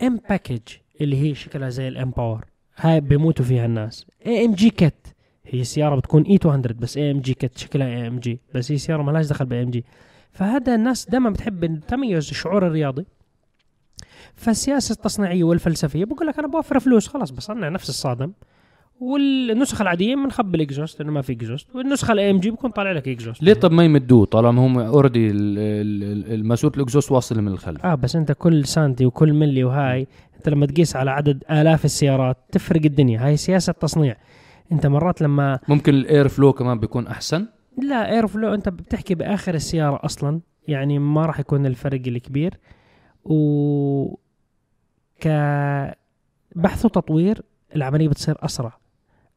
S3: M package اللي هي شكلها زي ال M Power هاي بيموتوا فيها الناس. AMG kit هي سياره بتكون A 200 بس AMG kit شكلها AMG بس هي سيارة ما لهاش دخل ب AMG فهذا الناس دائما بتحب التميز الشعور الرياضي. فالسياسة التصنيعية والفلسفية بقول لك أنا بوفر فلوس خلاص بصنع نفس الصادم. والنسخة العادية بنخبي ال exhaust لأنه ما في exhaust. والنسخة ال AMG بكون طالع لك exhaust.
S2: ليه طب ما يمدوه؟ طالما هم already الماسورة ال exhaust واصل من الخلف.
S3: آه بس أنت كل سنتي وكل ملي وهاي أنت لما تقيس على عدد آلاف السيارات تفرق الدنيا. هاي سياسة تصنيع. أنت مرات لما
S2: ممكن ال air flow كمان بيكون أحسن؟
S3: لا air flow أنت بتحكي بآخر السيارة أصلا يعني ما راح يكون الفرق الكبير. و ك بحث وتطوير العملية بتصير أسرع.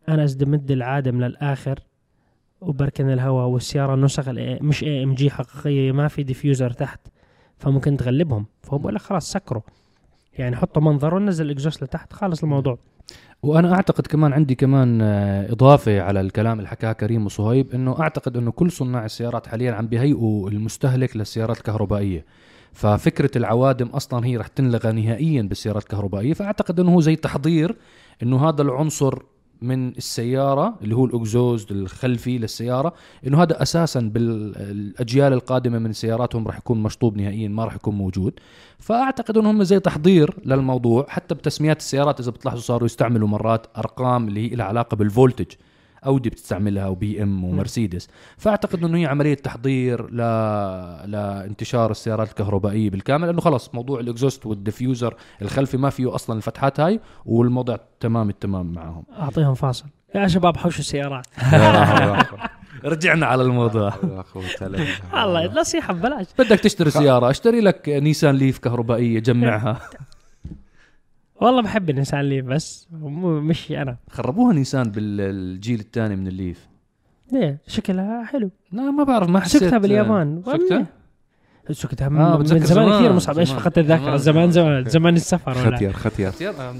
S3: أنا اذا مد العادم للاخر وبركن الهواء والسيارة نسخ مش AMG حقيقية ما في diffuser تحت فممكن تغلبهم. فهو بقول لك خلاص سكروا. يعني حطوا منظر ونزل ال exhaust لتحت خلص الموضوع.
S2: وأنا أعتقد كمان عندي كمان آه، إضافة على الكلام اللي حكاه كريم وصهيب إنه أعتقد إنه كل صناع السيارات حاليا عم بيهيئوا المستهلك للسيارات الكهربائية. ففكرة العوادم أصلا هي رح تنلغى نهائيا بالسيارات الكهربائية فأعتقد إنه هو زي تحضير إنه هذا العنصر من السيارة اللي هو الاكزوز الخلفي للسيارة إنه هذا أساسا بالأجيال القادمة من سياراتهم راح يكون مشطوب نهائيا ما راح يكون موجود. فأعتقد إنهم زي تحضير للموضوع حتى بتسميات السيارات إذا بتلاحظوا صاروا يستعملوا مرات أرقام اللي هي لها علاقة بال voltage. أودي بتستعملها و BM ومرسيدس. فأعتقد إنه هي عملية تحضير ل... لانتشار السيارات الكهربائية بالكامل لأنه خلص موضوع ال exhaust وال diffuser الخلفي ما فيه أصلا الفتحات هاي والموضوع تمام التمام معاهم
S3: أعطيهم فاصل. يا شباب حوشوا السيارات.
S2: رجعنا على الموضوع.
S3: والله نصيحة ببلاش.
S2: بدك تشتري سيارة اشتري لك نيسان ليف كهربائية جمعها.
S3: والله بحب النيسان ليف بس مو مش أنا.
S2: خربوها نيسان بالجيل الثاني من الليف.
S3: ليه؟ شكلها حلو.
S2: لا ما بعرف ما حسيت
S3: سكتها باليابان.
S2: سكتها؟
S3: سكتها
S2: آه،
S3: من,
S2: بتذكر
S3: من زمان
S2: زمان،
S3: كثير مصعب. إيش
S2: زمان،
S3: فقدت الذاكرة؟
S2: زمان.
S3: زمان زمان زمان السفر ولا؟
S1: ختير ختير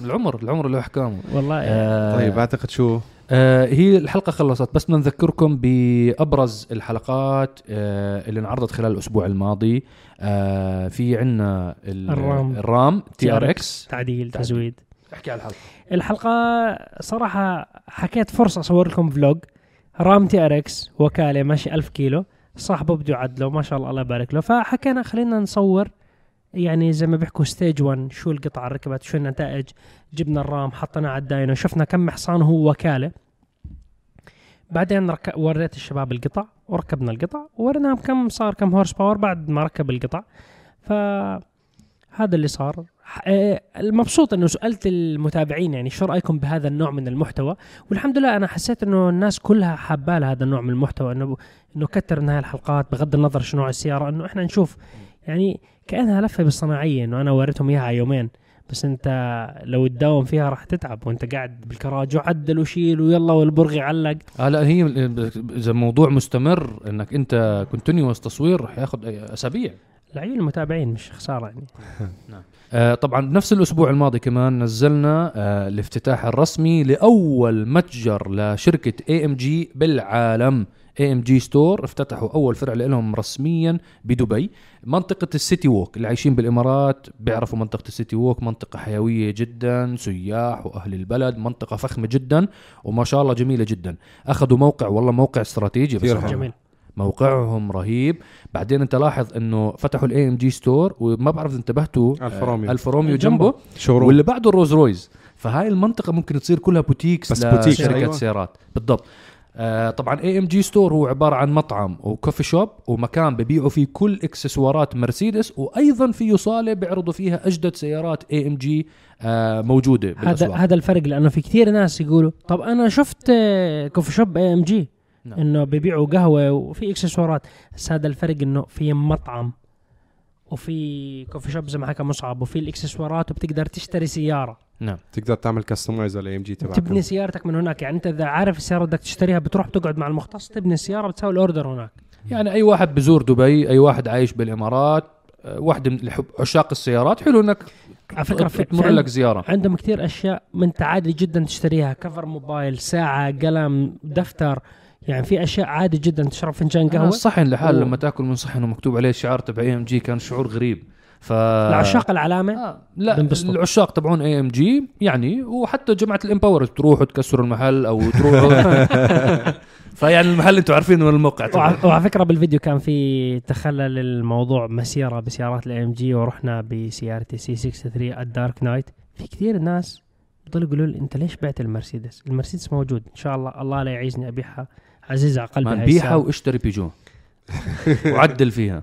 S2: العمر العمر له أحكامه.
S3: والله.
S2: آه.
S1: طيب أعتقد شو؟
S2: آه هي الحلقة خلصت بس بدنا نذكركم بأبرز الحلقات آه اللي انعرضت خلال الأسبوع الماضي. آه في عندنا
S3: ال
S2: RAM. ال RAM TRX
S3: تعديل تزويد.
S2: احكي على الحلقة.
S3: الحلقة صراحة حكيت فرصة أصور لكم vlog. RAM TRX وكالة ماشي ألف كيلو. صاحبه بده يعدله ما شاء الله الله يبارك له. فحكينا خلينا نصور يعني زي ما بيحكوا stage 1 شو القطع ركبت شو النتائج جبنا ال RAM حطينا على ال dyno شفنا كم حصان هو وكالة. بعدين رك... وريت الشباب القطع وركبنا القطع ووريناهم كم صار كم horse power بعد ما ركب القطع. فهذا اللي صار. آه، المبسوط إنه سألت المتابعين يعني شو رأيكم بهذا النوع من المحتوى؟ والحمد لله أنا حسيت إنه الناس كلها حابة لها هذا النوع من المحتوى إنه إنه كتر من هاي الحلقات بغض النظر شو نوع السيارة إنه إحنا نشوف. يعني كأنها لفة بالصناعية إنه أنا وريتهم إياها يومين. بس أنت لو تداوم فيها راح تتعب وأنت قاعد بالكراج وعدل وشيل ويلا والبرغي علق.
S2: آه لا هي إذا موضوع مستمر إنك أنت continuous تصوير رح ياخذ أسابيع.
S3: لعيون المتابعين مش خسارة يعني.
S2: آه طبعا نفس الأسبوع الماضي كمان نزلنا آه الافتتاح الرسمي لأول متجر لشركة AMG بالعالم. AMG store افتتحوا أول فرع لهم رسميا بدبي منطقة ال City Walk اللي عايشين بالإمارات بيعرفوا منطقة ال City Walk منطقة حيوية جدا سياح وأهل البلد منطقة فخمة جدا وما شاء الله جميلة جدا أخذوا موقع والله موقع استراتيجي.
S1: حلو.
S3: جميل
S2: موقعهم رهيب بعدين أنت لاحظ إنه فتحوا ال AMG store وما بعرف انتبهتوا. آه، Alfa Romeo
S3: جنبه.
S2: جنبه
S1: showroom
S2: واللي بعده ال Rolls Royce فهاي المنطقة ممكن تصير كلها boutiques
S1: بس بوتيك،
S2: شركات
S1: أيوة.
S2: سيارات بالضبط آه طبعا AMG store هو عبارة عن مطعم و coffee shop ومكان ببيعوا فيه كل إكسسوارات مرسيدس وأيضا فيه صالة بيعرضوا فيها أجدد سيارات AMG موجودة
S3: هذا
S2: بالأسواق.
S3: هذا الفرق لأنه في كثير ناس يقولوا طب أنا شفت coffee shop AMG
S2: نعم.
S3: إنه بيبيعوا قهوة وفي إكسسوارات. بس هذا الفرق إنه في مطعم. وفي coffee shop زي ما حكى مصعب وفي الاكسسوارات وبتقدر تشتري سيارة.
S2: نعم.
S1: تقدر تعمل customize على AMG تبعك.
S3: تبني سيارتك من هناك. يعني انت إذا عارف السيارة بدك تشتريها بتروح بتقعد مع المختص تبني السيارة بتسوي ال order هناك.
S2: يعني أي واحد بزور دبي أي واحد عايش بالإمارات آه، واحد من عشاق السيارات حلو إنك
S3: على فكرة في,
S2: تمر لك زيارة.
S3: عندهم كثير أشياء انت عادي جدا تشتريها. cover موبايل ساعة قلم دفتر. يعني في أشياء عادي جدا تشرب فنجان قهوة؟
S2: الصحن لحاله
S3: و-
S2: لما تأكل من صحن ومكتوب عليه الشعار تبع AMG كان شعور غريب. ف
S3: لعشاق العلامة؟
S2: آه لا
S3: بنبسطوا.
S2: العشاق تبعون AMG يعني وحتى جماعة ال Empower تروحوا تكسروا المحل أو تروحوا. فيعني المحل أنتم عارفين وين الموقع
S3: وعلى فكرة بالفيديو كان في تخلل الموضوع مسيرة بسيارات ال AMG ورحنا بسيارتي C 63 ال Dark Knight في كثير ناس بضلوا يقولوا لي أنت ليش بعت المرسيدس؟ المرسيدس موجود. إن شاء الله الله لا يعوزني أبيعها. عزيزه على قلبي
S2: بيعها. واشتري بيجو. وعدل فيها.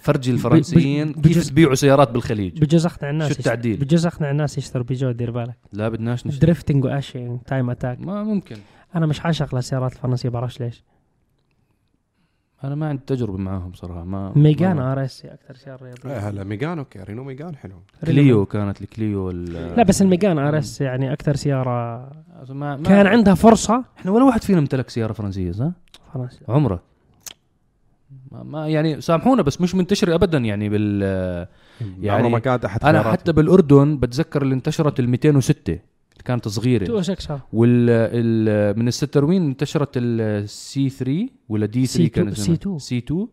S2: فرجي الفرنسيين كيف تبيعوا سيارات بالخليج؟
S3: بجوز اقنع الناس
S2: شو التعديل؟
S3: بجوز اقنع الناس يشتروا بيجو دير بالك.
S2: لا بدناش نشتري.
S3: drifting وإشي time attack
S2: ما ممكن.
S3: أنا مش عاشق للسيارات الفرنسية بعرفش ليش.
S2: أنا ما عندي تجربة معاهم صراحة ما
S3: ميجان RS أكثر سياره رياضيه
S1: إيه، هلا ميجان okay رينو ميجان حلو.
S2: كليو كانت الكليو ال-
S3: لا بس الميجان RS يعني أكثر سيارة
S2: ما ما
S3: كان عندها فرصة.
S2: إحنا ولا واحد فينا امتلك سيارة فرنسية صح؟
S3: فرنسا
S2: عمره. ما, ما يعني سامحونا بس مش منتشرة ابدا يعني بال
S1: يعني ما كانت
S2: أحد
S1: أنا.
S2: حتى بالأردن بتذكر اللي انتشرت ال 206 اللي كانت صغيرة.
S3: 206
S2: وال ال من الستروين انتشرت ال C 3 ولا D 3
S3: C2
S2: كان اسمها.
S3: C2.
S2: C 2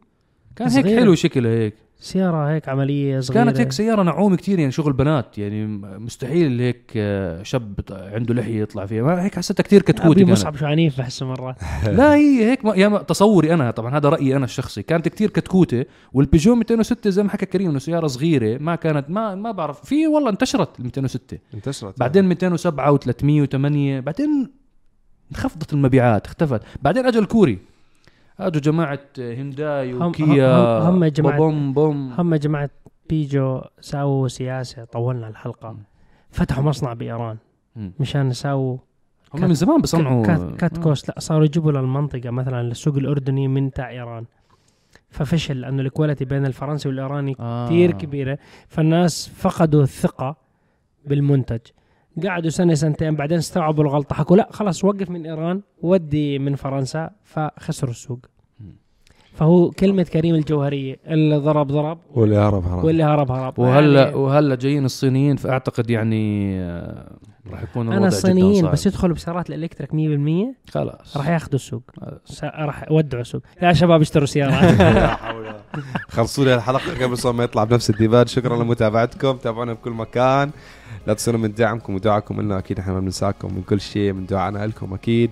S2: كان هيك. حلو شكلها هيك.
S3: سيارة هيك عملية صغيرة.
S2: كانت هيك سيارة نعومة كتير يعني شغل بنات يعني مستحيل هيك آه، شاب عنده لحية يطلع فيها. ما هيك حسيتها كتير كتكوتي
S3: أبي
S2: كانت.
S3: مصعب شو عنيف بحسه مرات
S2: لا هي هيك ما يا ما تصوري أنا طبعا هذا رأيي أنا الشخصي. كانت كتير كتكوتة والبيجو 206 زي ما حكى كريم إنه سيارة صغيرة ما كانت ما ما بعرف. في والله انتشرت ال 206
S1: انتشرت
S2: بعدين 207 و308 بعدين انخفضت المبيعات اختفت. بعدين اجى الكوري. اجوا جماعة هنداي وكيا
S3: هم- هم جماعة-
S2: بوم boom.
S3: هم جماعة بيجو ساووا سياسة طولنا الحلقة. فتحوا مصنع بإيران.
S2: مم.
S3: مشان يساووا
S2: هم من زمان بيصنعوا
S3: cut, cut cost لا صاروا يجيبوا للمنطقة مثلا للسوق الاردني من تاع إيران. ففشل لأنه ال quality بين الفرنسي والإيراني
S2: آه.
S3: كثير كبيرة. فالناس فقدوا الثقة بالمنتج. قعدوا سنة سنتين بعدين استوعبوا الغلطة حكوا لا خلاص وقف من إيران ودي من فرنسا فخسروا السوق. فهو كلمة كريم الجوهرية اللي ضرب ضرب
S1: واللي هرب هرب.
S3: واللي هرب هرب.
S2: وهلا
S3: يعني
S2: وهلا جايين الصينيين؟ فأعتقد يعني آه، راح يكون الوضع
S3: أنا
S2: جداً
S3: الصينيين
S2: صعب.
S3: بس يدخلوا بسيارات الإلكتريك 100%
S2: خلاص.
S3: راح ياخذوا السوق. راح يودعوا السوق. يا شباب اشتروا سيارات.
S1: خلصوا لي الحلقة قبل صار ما يطلع بنفس الديباج شكرا لمتابعتكم. تابعونا بكل مكان. لا تنسونا من دعمكم ودعاكم لنا أكيد إحنا ما بننساكم من كل شيء من دعائنا لكم أكيد.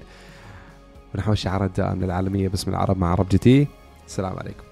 S1: ونحو شعار الدائم للعالميه باسم العرب مع عرب جي تي. السلام عليكم.